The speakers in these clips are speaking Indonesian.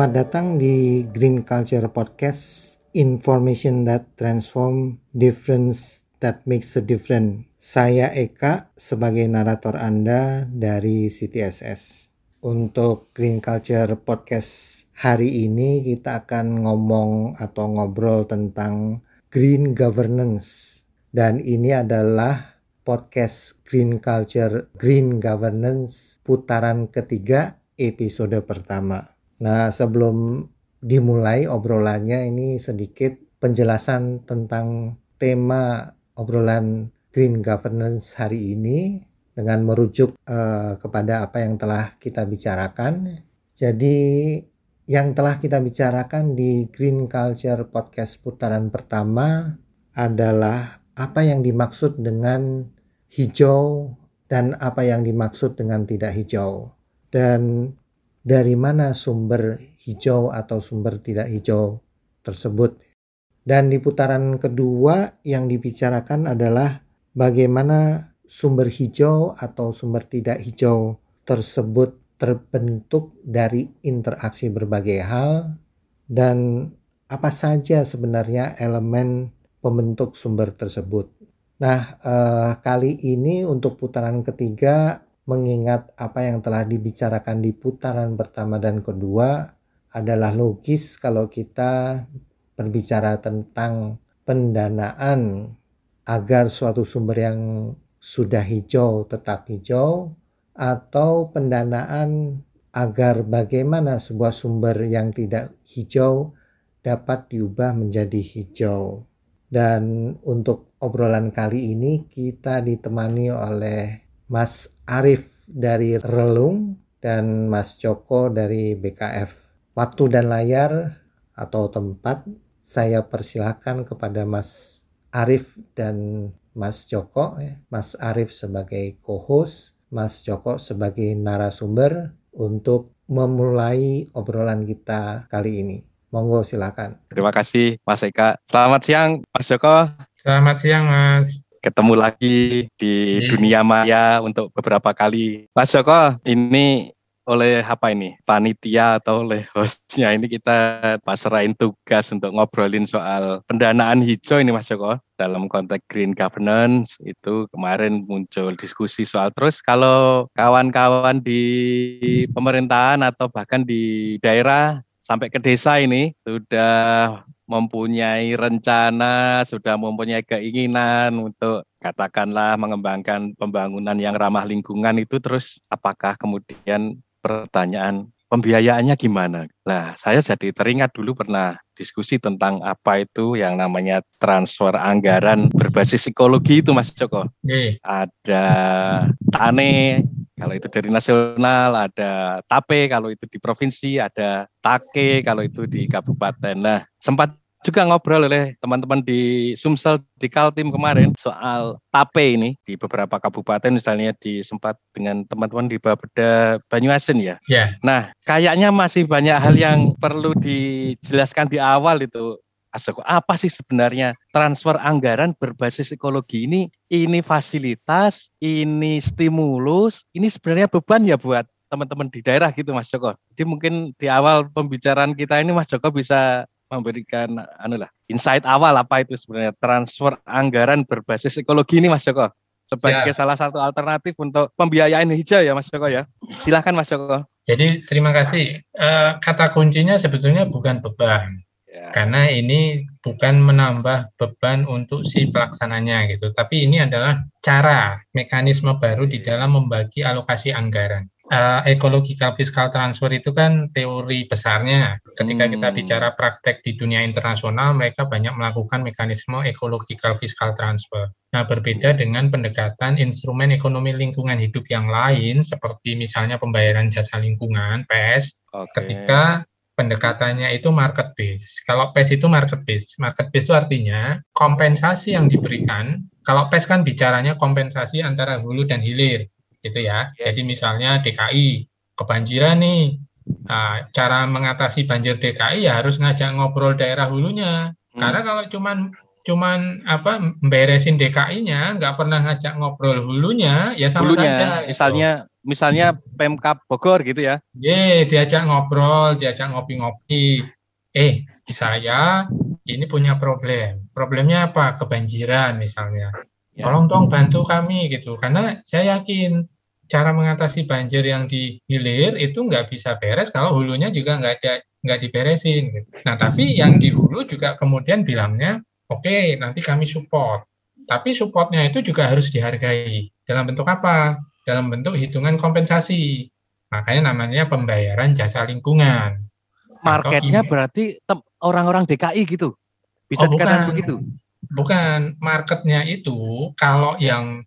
Selamat datang di Green Culture Podcast, information that transform, difference that makes a difference. Saya Eka sebagai narator Anda dari CTSS. Untuk Green Culture Podcast hari ini kita akan ngomong atau ngobrol tentang green governance. Dan ini adalah podcast Green Culture Green Governance putaran ketiga episode pertama. Nah, sebelum dimulai obrolannya ini sedikit penjelasan tentang tema obrolan green governance hari ini dengan merujuk uh, kepada apa yang telah kita bicarakan. Jadi yang telah kita bicarakan di Green Culture Podcast putaran pertama adalah apa yang dimaksud dengan hijau dan apa yang dimaksud dengan tidak hijau. Dan dari mana sumber hijau atau sumber tidak hijau tersebut. Dan di putaran kedua yang dibicarakan adalah bagaimana sumber hijau atau sumber tidak hijau tersebut terbentuk dari interaksi berbagai hal dan apa saja sebenarnya elemen pembentuk sumber tersebut. Nah, eh, kali ini untuk putaran ketiga mengingat apa yang telah dibicarakan di putaran pertama dan kedua adalah logis kalau kita berbicara tentang pendanaan agar suatu sumber yang sudah hijau tetap hijau atau pendanaan agar bagaimana sebuah sumber yang tidak hijau dapat diubah menjadi hijau. Dan untuk obrolan kali ini kita ditemani oleh Mas Arif dari Relung dan Mas Joko dari BKF. Waktu dan layar atau tempat saya persilahkan kepada Mas Arif dan Mas Joko. Ya. Mas Arif sebagai co-host, Mas Joko sebagai narasumber untuk memulai obrolan kita kali ini. Monggo silakan. Terima kasih Mas Eka. Selamat siang Mas Joko. Selamat siang Mas ketemu lagi di yeah. dunia maya untuk beberapa kali. Mas Joko, ini oleh apa ini panitia atau oleh hostnya ini kita pasrahin tugas untuk ngobrolin soal pendanaan hijau ini Mas Joko dalam konteks green governance itu kemarin muncul diskusi soal terus kalau kawan-kawan di pemerintahan atau bahkan di daerah sampai ke desa ini sudah mempunyai rencana, sudah mempunyai keinginan untuk katakanlah mengembangkan pembangunan yang ramah lingkungan itu terus apakah kemudian pertanyaan pembiayaannya gimana? Nah, saya jadi teringat dulu pernah diskusi tentang apa itu yang namanya transfer anggaran berbasis psikologi itu Mas Joko. Ada TANE kalau itu dari nasional, ada TAPE kalau itu di provinsi, ada TAKE kalau itu di kabupaten. Nah, sempat juga ngobrol oleh teman-teman di Sumsel di Kaltim kemarin soal tape ini di beberapa kabupaten misalnya di sempat dengan teman-teman di Bapeda Banyuasin ya. Yeah. Nah, kayaknya masih banyak hal yang perlu dijelaskan di awal itu Asoko, apa sih sebenarnya transfer anggaran berbasis ekologi ini? Ini fasilitas, ini stimulus, ini sebenarnya beban ya buat teman-teman di daerah gitu Mas Joko. Jadi mungkin di awal pembicaraan kita ini Mas Joko bisa memberikan anu lah insight awal apa itu sebenarnya transfer anggaran berbasis ekologi ini Mas Joko sebagai ya. salah satu alternatif untuk pembiayaan hijau ya Mas Joko ya. Silahkan Mas Joko. Jadi terima kasih. E, kata kuncinya sebetulnya bukan beban. Ya. Karena ini bukan menambah beban untuk si pelaksananya gitu, tapi ini adalah cara mekanisme baru di dalam membagi alokasi anggaran uh, ecological fiscal transfer itu kan teori besarnya. Ketika hmm. kita bicara praktek di dunia internasional, mereka banyak melakukan mekanisme ecological fiscal transfer. Nah, berbeda dengan pendekatan instrumen ekonomi lingkungan hidup yang lain, seperti misalnya pembayaran jasa lingkungan (PES), okay. ketika pendekatannya itu market base. Kalau PES itu market base. Market base itu artinya kompensasi yang diberikan. Kalau PES kan bicaranya kompensasi antara hulu dan hilir gitu ya. Yes. Jadi misalnya DKI kebanjiran nih. Nah, cara mengatasi banjir DKI ya harus ngajak ngobrol daerah hulunya. Hmm. Karena kalau cuman cuman apa beresin DKI-nya, nggak pernah ngajak ngobrol hulunya, ya sama hulunya, saja. Misalnya misalnya Pemkap Bogor gitu ya. Ye, diajak ngobrol, diajak ngopi-ngopi. Eh, saya ini punya problem. Problemnya apa? Kebanjiran misalnya. Ya. Tolong dong bantu kami gitu. Karena saya yakin cara mengatasi banjir yang di hilir itu nggak bisa beres kalau hulunya juga nggak ada nggak diberesin. Gitu. Nah, tapi yang di hulu juga kemudian bilangnya, oke, okay, nanti kami support. Tapi supportnya itu juga harus dihargai. Dalam bentuk apa? Dalam bentuk hitungan kompensasi. Makanya namanya pembayaran jasa lingkungan. Marketnya berarti orang-orang DKI gitu? Bisa oh, dikatakan bukan. begitu? Bukan. Marketnya itu kalau yang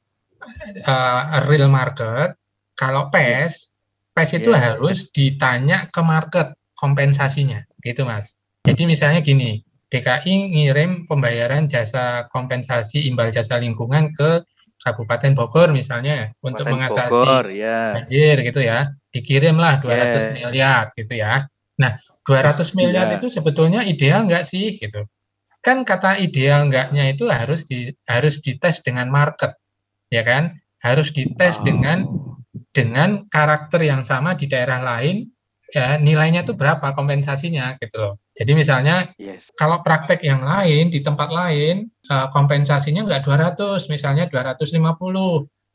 uh, real market, kalau PES, PES itu yeah. harus ditanya ke market kompensasinya, gitu mas. Jadi misalnya gini, DKI ngirim pembayaran jasa kompensasi imbal jasa lingkungan ke Kabupaten Bogor misalnya Kabupaten untuk mengatasi Bogor, ya. banjir gitu ya. Dikirimlah 200 yes. miliar gitu ya. Nah, 200 miliar ya. itu sebetulnya ideal nggak sih gitu. Kan kata ideal enggaknya itu harus di harus dites dengan market. Ya kan? Harus dites oh. dengan dengan karakter yang sama di daerah lain ya nilainya itu berapa kompensasinya gitu loh. Jadi misalnya yes. kalau praktek yang lain di tempat lain uh, kompensasinya nggak 200, misalnya 250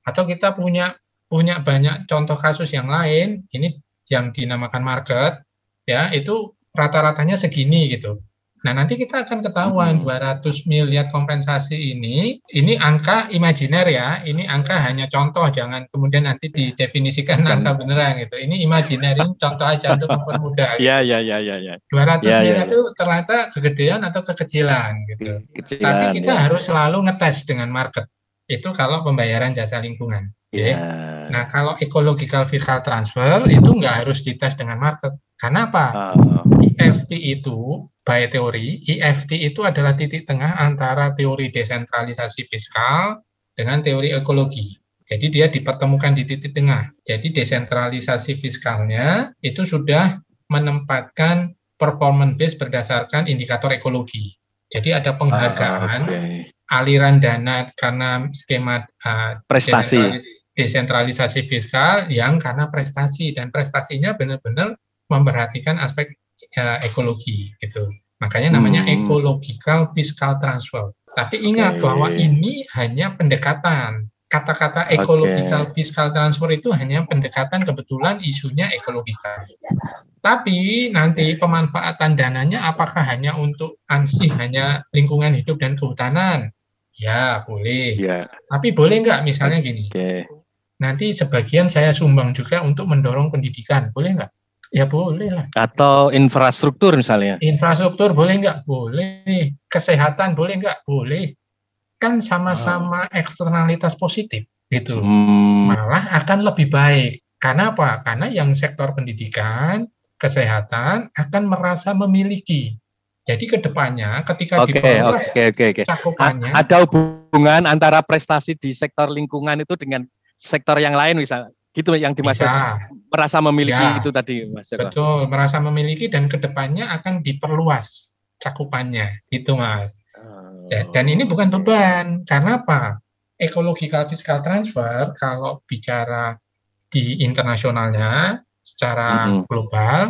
atau kita punya punya banyak contoh kasus yang lain ini yang dinamakan market ya itu rata-ratanya segini gitu. Nah, nanti kita akan ketahuan hmm. 200 miliar kompensasi ini, ini angka imajiner ya, ini angka hanya contoh, jangan kemudian nanti didefinisikan angka beneran gitu. Ini imajiner, ini contoh aja untuk mempermudah. Iya, iya, iya, iya. Ya. 200 ya, miliar ya, itu ternyata kegedean atau kekecilan gitu. Kecilan, Tapi kita ya. harus selalu ngetes dengan market. Itu kalau pembayaran jasa lingkungan. Ya. Yeah. Nah, kalau ecological fiscal transfer itu nggak harus dites dengan market. Karena apa? Uh. EFT itu by teori, EFT itu adalah titik tengah antara teori desentralisasi fiskal dengan teori ekologi. Jadi dia dipertemukan di titik tengah. Jadi desentralisasi fiskalnya itu sudah menempatkan performance base berdasarkan indikator ekologi. Jadi ada penghargaan uh, okay. aliran dana karena skema uh, prestasi desentralisasi fiskal yang karena prestasi dan prestasinya benar-benar memperhatikan aspek uh, ekologi gitu. Makanya namanya hmm. ecological fiscal transfer. Tapi ingat okay. bahwa ini hanya pendekatan. Kata-kata ecological okay. fiscal transfer itu hanya pendekatan kebetulan isunya ekologikal. Tapi nanti pemanfaatan dananya apakah hanya untuk ansih hanya lingkungan hidup dan kehutanan? Ya, boleh. Yeah. Tapi boleh nggak misalnya gini? Okay nanti sebagian saya sumbang juga untuk mendorong pendidikan, boleh nggak? Ya boleh lah. Atau infrastruktur misalnya? Infrastruktur boleh nggak? Boleh. Kesehatan boleh nggak? Boleh. Kan sama-sama oh. eksternalitas positif gitu. Hmm. Malah akan lebih baik. Karena apa? Karena yang sektor pendidikan, kesehatan akan merasa memiliki. Jadi ke depannya ketika okay, diperluas okay, okay, okay. cakupannya, ada hubungan antara prestasi di sektor lingkungan itu dengan sektor yang lain misalnya gitu yang dimaksud Bisa. Merasa memiliki ya, itu tadi Mas Joko. Betul, merasa memiliki dan ke depannya akan diperluas cakupannya itu Mas. Oh. Dan ini bukan beban karena apa? Ecological fiscal transfer kalau bicara di internasionalnya secara mm -hmm. global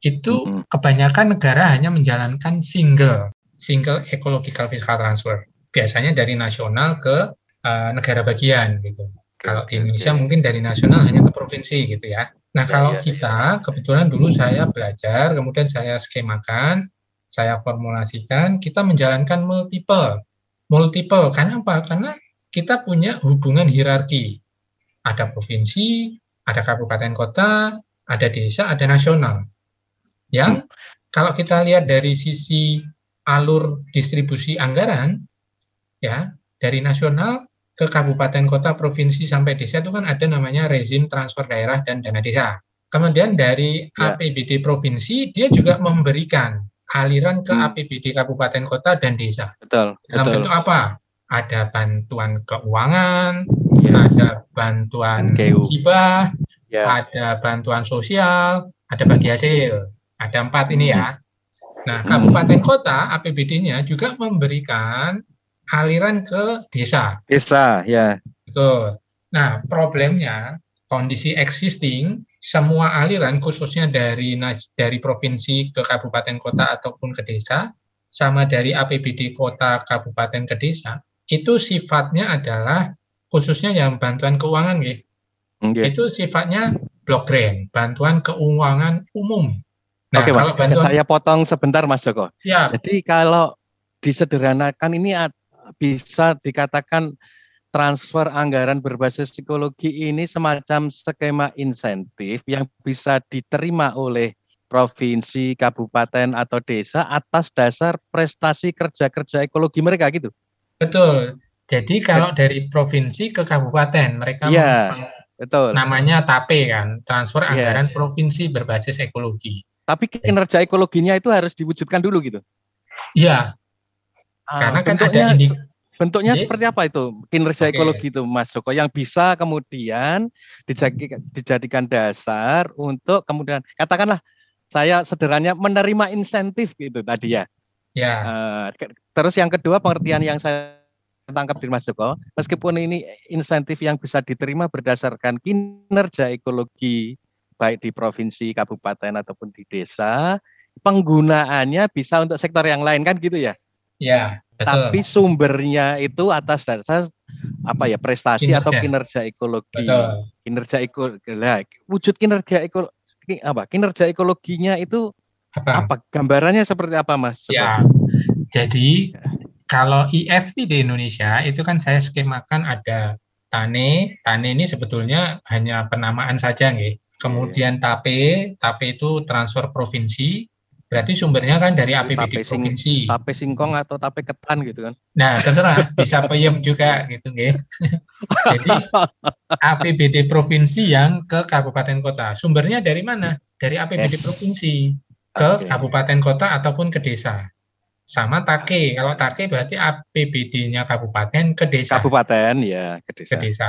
itu mm -hmm. kebanyakan negara hanya menjalankan single single ecological fiscal transfer biasanya dari nasional ke uh, negara bagian gitu. Kalau di Indonesia mungkin dari nasional hanya ke provinsi gitu ya. Nah, ya, kalau ya, kita ya. kebetulan dulu saya belajar, kemudian saya skemakan, saya formulasikan, kita menjalankan multiple. Multiple karena apa? Karena kita punya hubungan hierarki. Ada provinsi, ada kabupaten kota, ada desa, ada nasional. Yang hmm. kalau kita lihat dari sisi alur distribusi anggaran, ya dari nasional ke kabupaten kota, provinsi sampai desa itu kan ada namanya rezim transfer daerah dan dana desa. Kemudian dari ya. APBD provinsi dia juga memberikan aliran ke hmm. APBD kabupaten kota dan desa. Betul. Dalam betul. bentuk apa? Ada bantuan keuangan, ya. ada bantuan hibah, ya. ada bantuan sosial, ada bagi hasil. Ada empat ini ya. Nah, hmm. kabupaten kota APBD-nya juga memberikan aliran ke desa. Desa, ya. Betul. Nah, problemnya kondisi existing semua aliran khususnya dari dari provinsi ke kabupaten kota ataupun ke desa sama dari APBD kota kabupaten ke desa itu sifatnya adalah khususnya yang bantuan keuangan ya. Okay. Itu sifatnya block grant, bantuan keuangan umum. Nah, Oke, Mas. Kalau bantuan, saya potong sebentar Mas Joko. Ya. Jadi kalau disederhanakan ini bisa dikatakan transfer anggaran berbasis psikologi ini semacam skema insentif yang bisa diterima oleh provinsi, kabupaten atau desa atas dasar prestasi kerja-kerja ekologi mereka gitu. Betul. Jadi kalau dari provinsi ke kabupaten mereka ya, betul. namanya TAPE kan, transfer anggaran yes. provinsi berbasis ekologi. Tapi kinerja ekologinya itu harus diwujudkan dulu gitu. Iya. Ah, Karena kan ada ini Bentuknya Jadi, seperti apa itu kinerja okay. ekologi itu Mas Joko yang bisa kemudian dijadikan, dijadikan dasar untuk kemudian katakanlah saya sederhananya menerima insentif gitu tadi ya. Ya. Uh, terus yang kedua pengertian yang saya tangkap dari Mas Joko, meskipun ini insentif yang bisa diterima berdasarkan kinerja ekologi baik di provinsi, kabupaten ataupun di desa, penggunaannya bisa untuk sektor yang lain kan gitu ya? Ya. Betul. Tapi sumbernya itu atas dasar apa ya prestasi kinerja. atau kinerja ekologi. Betul. Kinerja ekologi. Nah, wujud kinerja ekologi apa? Kinerja ekologinya itu apa? apa? Gambarannya seperti apa, Mas? Ya. Jadi kalau IFT di Indonesia itu kan saya skemakan ada TANE. TANE ini sebetulnya hanya penamaan saja, nggih. Kemudian TAPE, TAPE itu transfer provinsi, Berarti sumbernya kan dari APBD tape provinsi. Tape singkong atau tape ketan gitu kan? Nah, terserah bisa peyem juga gitu, nggih. Jadi APBD provinsi yang ke kabupaten kota. Sumbernya dari mana? Dari APBD yes. provinsi ke okay. kabupaten kota ataupun ke desa. Sama take. Kalau take berarti APBD-nya kabupaten ke desa. Kabupaten ya, ke desa. Ke desa.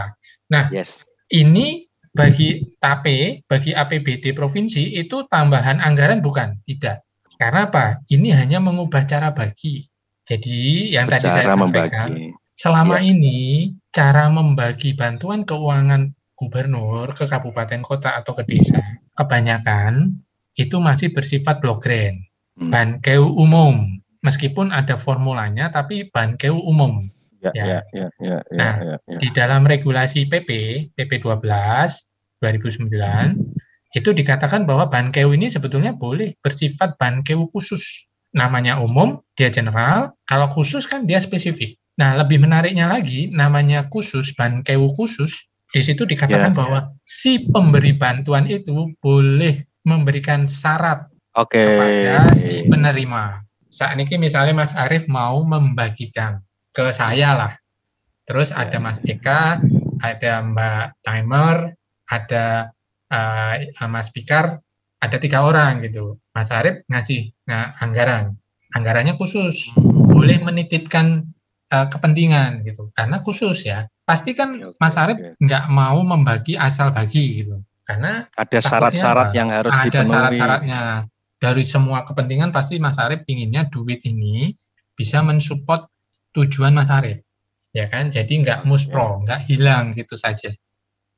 Nah, yes. ini bagi TAPE, bagi APBD provinsi itu tambahan anggaran bukan? Tidak. Karena apa? Ini hanya mengubah cara bagi. Jadi yang tadi cara saya sampaikan, membagi. selama ya. ini cara membagi bantuan keuangan gubernur ke kabupaten kota atau ke desa, kebanyakan itu masih bersifat blok grant, hmm. bankeu umum. Meskipun ada formulanya, tapi bankeu umum. Ya, ya. Ya, ya, ya, ya, nah, ya, ya. di dalam regulasi PP, PP 12 2009, itu dikatakan bahwa bankeu ini sebetulnya boleh bersifat bankeu khusus. Namanya umum, dia general, kalau khusus kan dia spesifik. Nah, lebih menariknya lagi, namanya khusus, bankeu khusus, di situ dikatakan yeah. bahwa si pemberi bantuan itu boleh memberikan syarat okay. kepada si penerima. Saat ini misalnya Mas Arief mau membagikan ke saya lah. Terus ada Mas Eka, ada Mbak Timer, ada uh, Mas Pikar ada tiga orang gitu. Mas Arif ngasih nah, anggaran, anggarannya khusus, boleh menitipkan uh, kepentingan gitu, karena khusus ya. Pasti kan Mas Arif nggak mau membagi asal bagi gitu, karena ada syarat-syarat yang harus ada dipenuhi. syarat-syaratnya. Dari semua kepentingan pasti Mas Arif inginnya duit ini bisa mensupport tujuan Mas Arif, ya kan? Jadi nggak muspro, nggak hilang gitu saja.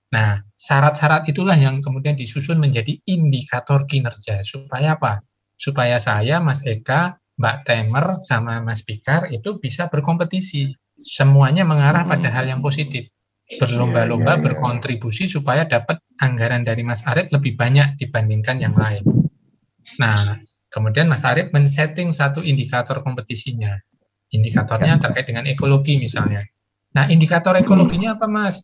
Nah, syarat-syarat itulah yang kemudian disusun menjadi indikator kinerja. Supaya apa? Supaya saya, Mas Eka, Mbak Temer, sama Mas Pikar itu bisa berkompetisi. Semuanya mengarah pada hal yang positif. Berlomba-lomba iya, iya, iya. berkontribusi supaya dapat anggaran dari Mas Arif lebih banyak dibandingkan yang lain. Nah, kemudian Mas Arif men-setting satu indikator kompetisinya. Indikatornya terkait dengan ekologi misalnya. Nah, indikator ekologinya apa, Mas?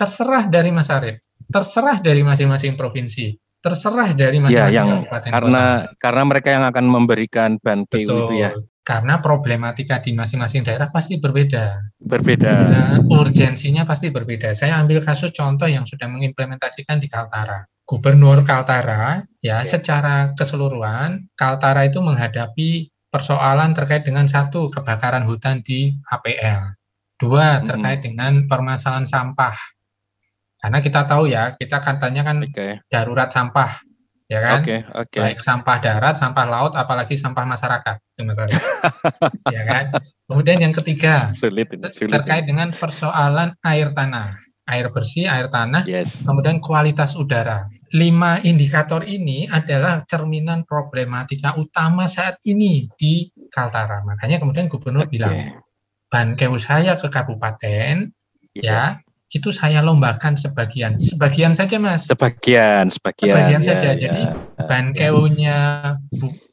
Terserah dari Mas Arif, terserah dari masing-masing provinsi, terserah dari masing-masing ya, yang kabupaten karena kota. karena mereka yang akan memberikan ban itu ya. Karena problematika di masing-masing daerah pasti berbeda. Berbeda. Nah, urgensinya pasti berbeda. Saya ambil kasus contoh yang sudah mengimplementasikan di Kaltara. Gubernur Kaltara ya, ya. secara keseluruhan Kaltara itu menghadapi persoalan terkait dengan satu kebakaran hutan di APL. Dua terkait hmm. dengan permasalahan sampah karena kita tahu ya, kita katanya kan okay. darurat sampah, ya kan? Okay, okay. Baik sampah darat, sampah laut, apalagi sampah masyarakat, itu masalah. ya kan? Kemudian yang ketiga, sulit, sulit, terkait dengan persoalan air tanah. air bersih, air tanah, yes. kemudian kualitas udara. Lima indikator ini adalah cerminan problematika utama saat ini di Kaltara. Makanya kemudian gubernur okay. bilang, bankeu saya ke kabupaten, yeah. ya, itu saya lombakan sebagian, sebagian saja mas. Sebagian, sebagian. Sebagian ya, saja. Ya, Jadi ya.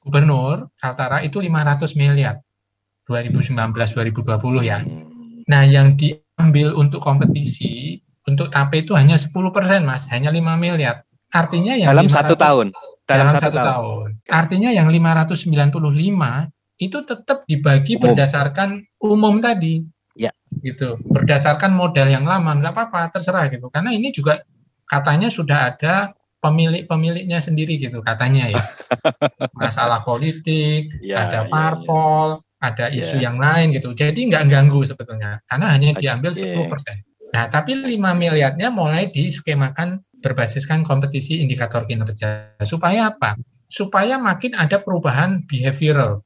gubernur Kaltara itu 500 miliar 2019-2020 ya. Hmm. Nah yang diambil untuk kompetisi untuk TAP itu hanya 10 persen mas, hanya 5 miliar. Artinya yang dalam 500, satu tahun. Dalam, dalam satu, tahun. tahun. Artinya yang 595 itu tetap dibagi umum. berdasarkan umum tadi. Ya. Gitu. Berdasarkan modal yang lama nggak apa-apa, terserah gitu. Karena ini juga katanya sudah ada pemilik-pemiliknya sendiri gitu katanya ya. Masalah politik, ya, ada ya, parpol, ya, ya. ada isu ya. yang lain gitu. Jadi nggak ganggu sebetulnya karena hanya diambil okay. 10%. Nah, tapi 5 miliarnya mulai diskemakan berbasiskan kompetisi indikator kinerja. Supaya apa? Supaya makin ada perubahan behavioral.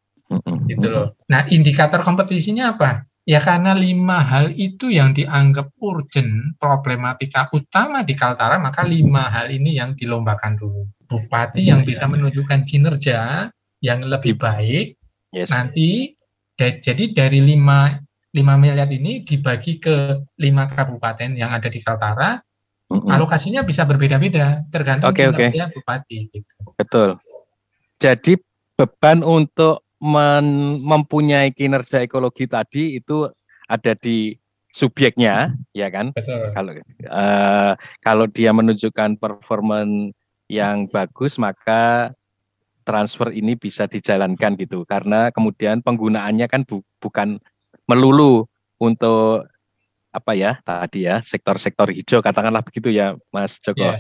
Gitu loh. Nah, indikator kompetisinya apa? Ya karena lima hal itu yang dianggap urgent, problematika utama di Kaltara, maka lima hal ini yang dilombakan dulu. Bupati yang bisa menunjukkan kinerja yang lebih baik, yes. nanti jadi dari lima 5 miliar ini dibagi ke lima kabupaten yang ada di Kaltara, alokasinya bisa berbeda-beda tergantung okay, kinerja okay. bupati. Gitu. Betul. Jadi beban untuk mempunyai kinerja ekologi tadi itu ada di subjeknya, ya kan? Betul. Kalau uh, kalau dia menunjukkan performan yang bagus, maka transfer ini bisa dijalankan gitu. Karena kemudian penggunaannya kan bu- bukan melulu untuk apa ya tadi ya sektor-sektor hijau katakanlah begitu ya Mas Joko. Yeah.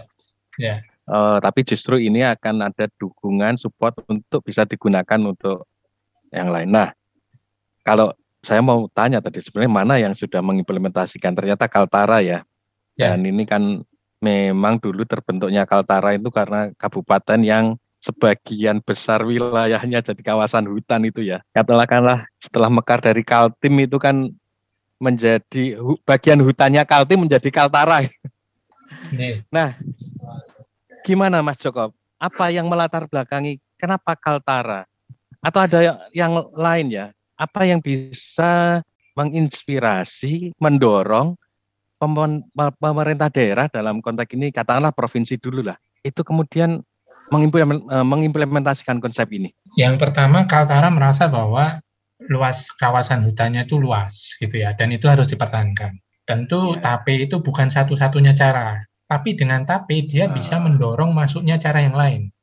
Yeah. Uh, tapi justru ini akan ada dukungan support untuk bisa digunakan untuk yang lain. Nah, kalau saya mau tanya tadi sebenarnya mana yang sudah mengimplementasikan ternyata Kaltara ya. Yeah. Dan ini kan memang dulu terbentuknya Kaltara itu karena kabupaten yang sebagian besar wilayahnya jadi kawasan hutan itu ya. Katakanlah setelah mekar dari Kaltim itu kan menjadi bagian hutannya Kaltim menjadi Kaltara. Nah, gimana Mas Joko? Apa yang melatar belakangi kenapa Kaltara? Atau ada yang lain ya? Apa yang bisa menginspirasi, mendorong pemerintah daerah dalam konteks ini katakanlah provinsi dulu lah. Itu kemudian Eh, mengimplementasikan konsep ini? Yang pertama, Kaltara merasa bahwa luas kawasan hutannya itu luas gitu ya, dan itu harus dipertahankan. Tentu ya. TAPE itu bukan satu-satunya cara, tapi dengan TAPE dia uh. bisa mendorong masuknya cara yang lain.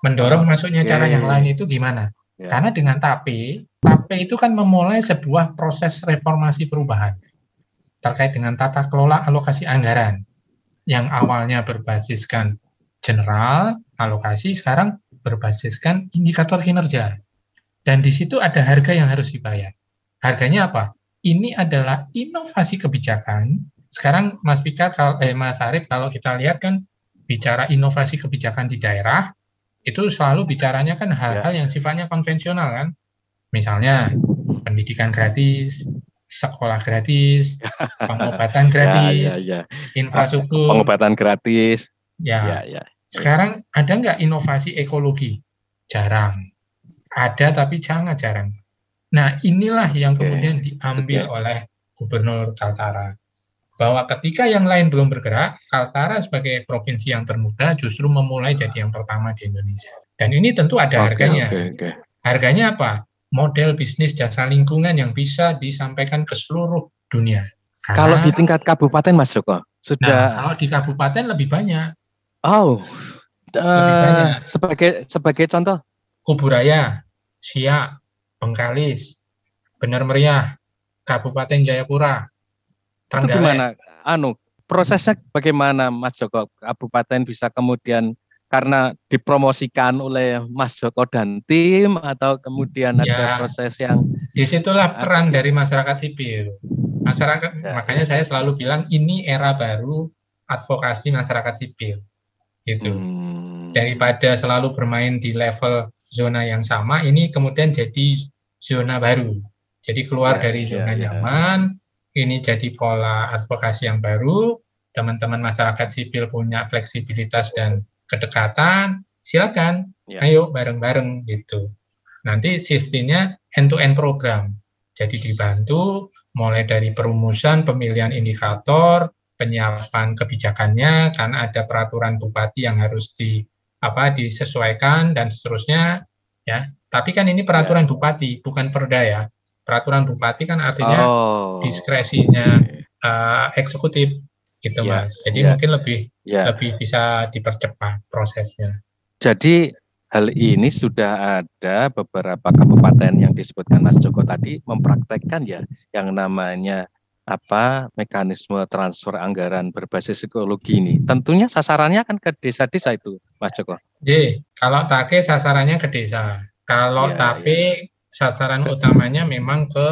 Mendorong uh, masuknya okay. cara yang lain itu gimana? Yeah. Karena dengan TAPE, TAPE itu kan memulai sebuah proses reformasi perubahan terkait dengan tata kelola alokasi anggaran yang awalnya berbasiskan general, alokasi, sekarang berbasiskan indikator kinerja. Dan di situ ada harga yang harus dibayar. Harganya apa? Ini adalah inovasi kebijakan. Sekarang Mas Pika, eh, Mas Arif, kalau kita lihat kan bicara inovasi kebijakan di daerah, itu selalu bicaranya kan hal-hal ya. yang sifatnya konvensional kan. Misalnya pendidikan gratis, sekolah gratis, pengobatan ya, gratis, ya, ya, ya. infrastruktur, pengobatan gratis, Ya. ya, ya. Sekarang ada nggak inovasi ekologi? Jarang. Ada tapi sangat jarang. Nah inilah yang kemudian diambil oleh Gubernur Kaltara. Bahwa ketika yang lain belum bergerak, Kaltara sebagai provinsi yang termuda justru memulai jadi yang pertama di Indonesia. Dan ini tentu ada okay, harganya. Okay, okay. Harganya apa? Model bisnis jasa lingkungan yang bisa disampaikan ke seluruh dunia. Karena, kalau di tingkat kabupaten Mas Joko sudah. Nah, kalau di kabupaten lebih banyak. Oh, uh, sebagai sebagai contoh. Kuburaya, Siak, Bengkalis, Benar Meriah, Kabupaten Jayapura, Trenggalek. Itu gimana? Anu, prosesnya bagaimana Mas Joko? Kabupaten bisa kemudian karena dipromosikan oleh Mas Joko dan tim atau kemudian ya, ada proses yang di situlah peran dari masyarakat sipil. Masyarakat, ya, makanya ya. saya selalu bilang ini era baru advokasi masyarakat sipil gitu. Hmm. Daripada selalu bermain di level zona yang sama, ini kemudian jadi zona baru. Jadi keluar ya, dari ya, zona ya, nyaman, ini jadi pola advokasi yang baru, teman-teman masyarakat sipil punya fleksibilitas dan kedekatan, silakan, ya. ayo bareng-bareng gitu. Nanti sistemnya end-to-end program. Jadi dibantu mulai dari perumusan pemilihan indikator, penyiapan kebijakannya, karena ada peraturan bupati yang harus di apa disesuaikan dan seterusnya ya. Tapi kan ini peraturan ya. bupati, bukan perda ya. Peraturan bupati kan artinya oh. diskresinya uh, eksekutif gitu ya, mas. Jadi ya. mungkin lebih ya. lebih bisa dipercepat prosesnya. Jadi hal ini sudah ada beberapa kabupaten yang disebutkan Mas Joko tadi mempraktekkan ya yang namanya apa mekanisme transfer anggaran berbasis psikologi ini. Tentunya sasarannya kan ke desa-desa itu, Mas Joko. J, kalau TAPE sasarannya ke desa. Kalau ya, TAPE ya. Sasaran utamanya memang ke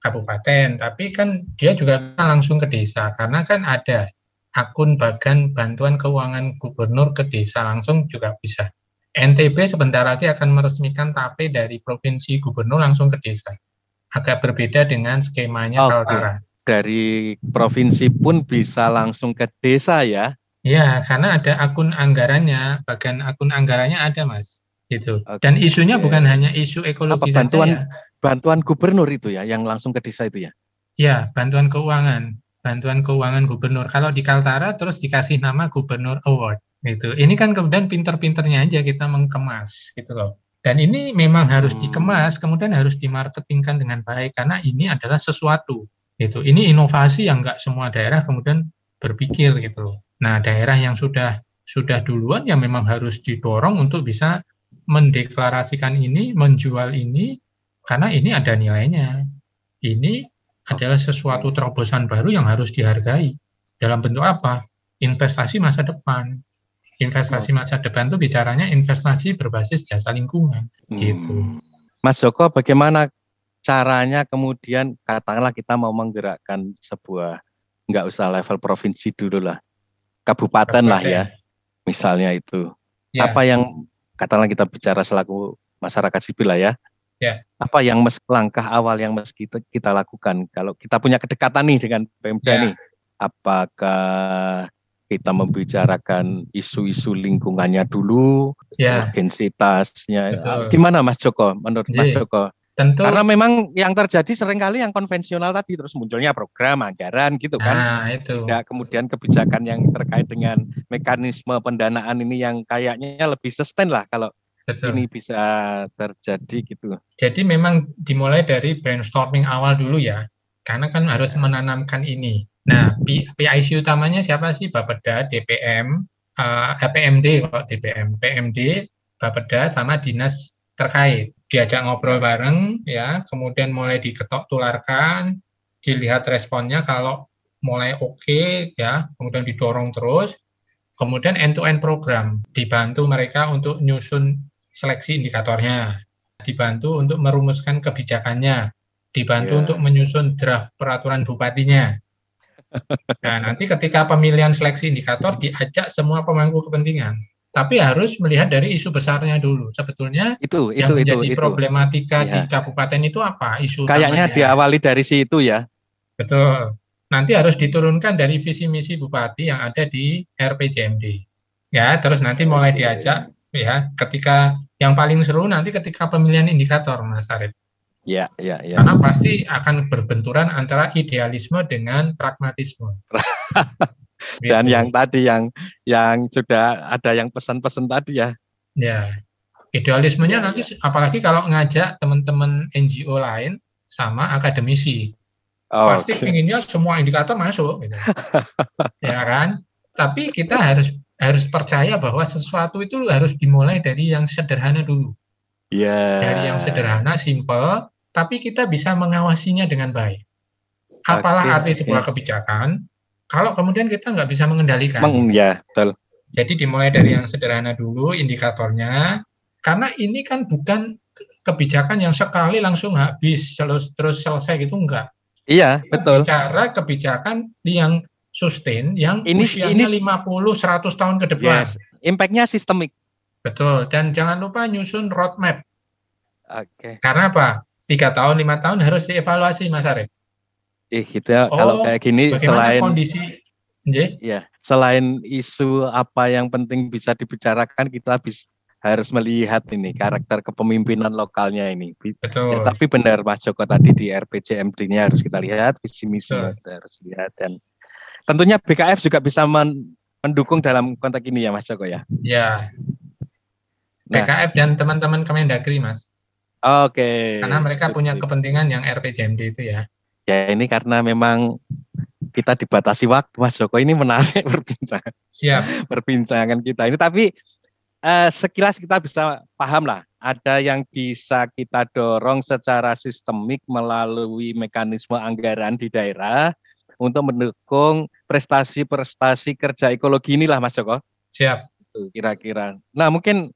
kabupaten, tapi kan dia juga langsung ke desa karena kan ada akun bagan bantuan keuangan gubernur ke desa langsung juga bisa. NTB sebentar lagi akan meresmikan TAPE dari provinsi gubernur langsung ke desa. Agak berbeda dengan skemanya okay. Kaltara dari provinsi pun bisa langsung ke desa ya? Ya, karena ada akun anggarannya, bagian akun anggarannya ada, Mas. Gitu. Okay. Dan isunya bukan hanya isu ekologi Apa, bantuan, saja ya. Bantuan gubernur itu ya, yang langsung ke desa itu ya? Ya, bantuan keuangan, bantuan keuangan gubernur. Kalau di Kaltara terus dikasih nama Gubernur Award, gitu. Ini kan kemudian pinter-pinternya aja kita mengemas, gitu loh. Dan ini memang harus hmm. dikemas, kemudian harus dimarketingkan dengan baik karena ini adalah sesuatu itu ini inovasi yang nggak semua daerah kemudian berpikir gitu loh. Nah daerah yang sudah sudah duluan yang memang harus didorong untuk bisa mendeklarasikan ini, menjual ini karena ini ada nilainya. Ini adalah sesuatu terobosan baru yang harus dihargai. Dalam bentuk apa? Investasi masa depan. Investasi masa depan itu bicaranya investasi berbasis jasa lingkungan gitu. Hmm. Mas Joko, bagaimana caranya kemudian katakanlah kita mau menggerakkan sebuah nggak usah level provinsi dulu lah kabupaten, kabupaten. lah ya misalnya itu ya. apa yang katakanlah kita bicara selaku masyarakat sipil lah ya ya. apa yang mes, langkah awal yang mesti kita, kita lakukan kalau kita punya kedekatan nih dengan Pemda ya. nih apakah kita membicarakan isu-isu lingkungannya dulu, ya. urgensitasnya. Gimana Mas Joko? Menurut Mas Joko, Tentu. Karena memang yang terjadi sering kali yang konvensional tadi terus munculnya program anggaran gitu kan. Nah, itu. Ya, kemudian kebijakan yang terkait dengan mekanisme pendanaan ini yang kayaknya lebih sustain lah kalau Betul. ini bisa terjadi gitu. Jadi memang dimulai dari brainstorming awal dulu ya. Karena kan harus ya. menanamkan ini. Nah, PIC utamanya siapa sih? Bapeda, DPM, uh, eh, PMD kok DPM, PMD, Bapeda sama dinas terkait diajak ngobrol bareng ya. Kemudian mulai diketok tularkan dilihat responnya kalau mulai oke okay, ya. Kemudian didorong terus. Kemudian end to end program dibantu mereka untuk nyusun seleksi indikatornya. Dibantu untuk merumuskan kebijakannya. Dibantu yeah. untuk menyusun draft peraturan bupatinya. Nah nanti ketika pemilihan seleksi indikator diajak semua pemangku kepentingan tapi harus melihat dari isu besarnya dulu. Sebetulnya itu yang itu menjadi itu, problematika ya. di kabupaten itu apa? Isu kayaknya utamanya. diawali dari situ ya. Betul. Nanti harus diturunkan dari visi misi bupati yang ada di RPJMD. Ya, terus nanti mulai diajak ya ketika yang paling seru nanti ketika pemilihan indikator Mas Arif. Ya, ya, ya. Karena pasti akan berbenturan antara idealisme dengan pragmatisme. Dan gitu. yang tadi yang yang sudah ada yang pesan-pesan tadi ya. Ya. Idealismenya ya, nanti ya. apalagi kalau ngajak teman-teman NGO lain sama akademisi. Oh, Pasti okay. inginnya semua indikator masuk gitu. ya kan? Tapi kita harus harus percaya bahwa sesuatu itu harus dimulai dari yang sederhana dulu. Yeah. Dari yang sederhana, simple, tapi kita bisa mengawasinya dengan baik. Apalah okay, arti sebuah okay. kebijakan, kalau kemudian kita nggak bisa mengendalikan. Meng, ya, betul. Jadi dimulai dari yang sederhana dulu indikatornya, karena ini kan bukan kebijakan yang sekali langsung habis terus terus selesai gitu enggak. Iya, kita betul. Bicara kebijakan yang sustain yang ini, usianya ini, 50 100 tahun ke depan. Yes. Impact-nya sistemik. Betul. Dan jangan lupa nyusun roadmap. Oke. Okay. Karena apa? Tiga tahun, lima tahun harus dievaluasi, Mas Arif eh kita oh, kalau kayak gini selain kondisi Ya, selain isu apa yang penting bisa dibicarakan, kita bisa harus melihat ini karakter kepemimpinan lokalnya ini. Betul. Ya, tapi benar Mas Joko tadi di RPJMD-nya harus kita lihat, visi misi harus lihat dan tentunya BKF juga bisa mendukung dalam konteks ini ya Mas Joko ya. Ya. Nah. BKF dan teman-teman Kemendagri Mas. Oke. Okay. Karena mereka punya kepentingan yang RPJMD itu ya. Ya ini karena memang kita dibatasi waktu Mas Joko ini menarik perbincangan. Siap. Perbincangan kita ini tapi eh, sekilas kita bisa paham lah ada yang bisa kita dorong secara sistemik melalui mekanisme anggaran di daerah untuk mendukung prestasi-prestasi kerja ekologi inilah Mas Joko. Siap. Kira-kira. Nah mungkin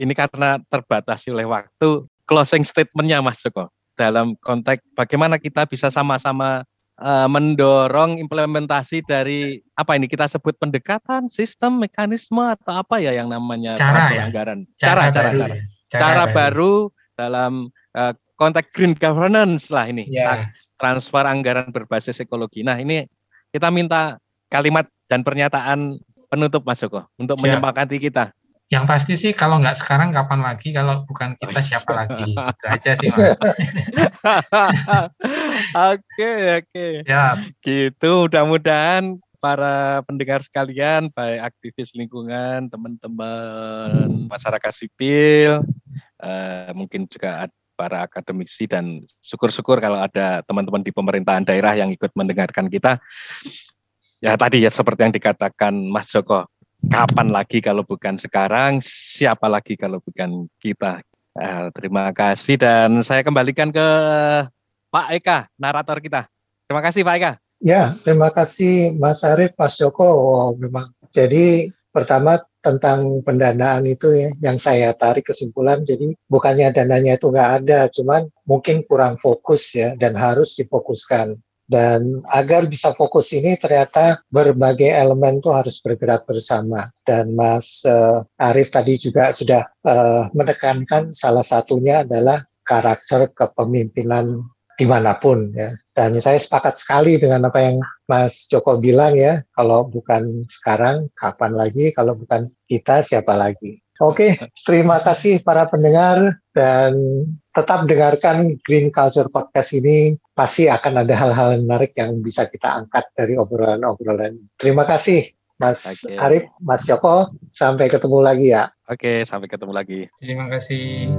ini karena terbatasi oleh waktu, closing statementnya Mas Joko dalam konteks bagaimana kita bisa sama-sama uh, mendorong implementasi dari apa ini kita sebut pendekatan, sistem, mekanisme atau apa ya yang namanya cara ya? anggaran. Cara, cara, cara, cara, ya. cara, cara baru. baru dalam uh, konteks green governance lah ini. Ya. Transfer anggaran berbasis ekologi. Nah ini kita minta kalimat dan pernyataan penutup Mas Joko untuk Siap. menyempakati kita. Yang pasti sih kalau nggak sekarang kapan lagi kalau bukan kita siapa lagi itu aja sih mas. oke oke. Ya. Gitu mudah-mudahan para pendengar sekalian, baik aktivis lingkungan, teman-teman masyarakat sipil, uh, mungkin juga para akademisi dan syukur-syukur kalau ada teman-teman di pemerintahan daerah yang ikut mendengarkan kita. Ya tadi ya seperti yang dikatakan Mas Joko, kapan lagi kalau bukan sekarang, siapa lagi kalau bukan kita. Eh, terima kasih dan saya kembalikan ke Pak Eka, narator kita. Terima kasih Pak Eka. Ya, terima kasih Mas Arief, Mas Joko. Oh, memang. Jadi pertama tentang pendanaan itu ya, yang saya tarik kesimpulan. Jadi bukannya dananya itu nggak ada, cuman mungkin kurang fokus ya dan harus difokuskan. Dan agar bisa fokus ini ternyata berbagai elemen itu harus bergerak bersama. Dan Mas uh, Arief tadi juga sudah uh, menekankan salah satunya adalah karakter kepemimpinan di mana pun ya. Dan saya sepakat sekali dengan apa yang Mas Joko bilang ya, kalau bukan sekarang, kapan lagi? Kalau bukan kita, siapa lagi? Oke, terima kasih para pendengar dan tetap dengarkan Green Culture Podcast ini. Pasti akan ada hal-hal menarik yang bisa kita angkat dari obrolan-obrolan. Terima kasih Mas okay. Arif, Mas Joko. Sampai ketemu lagi ya. Oke, sampai ketemu lagi. Terima kasih.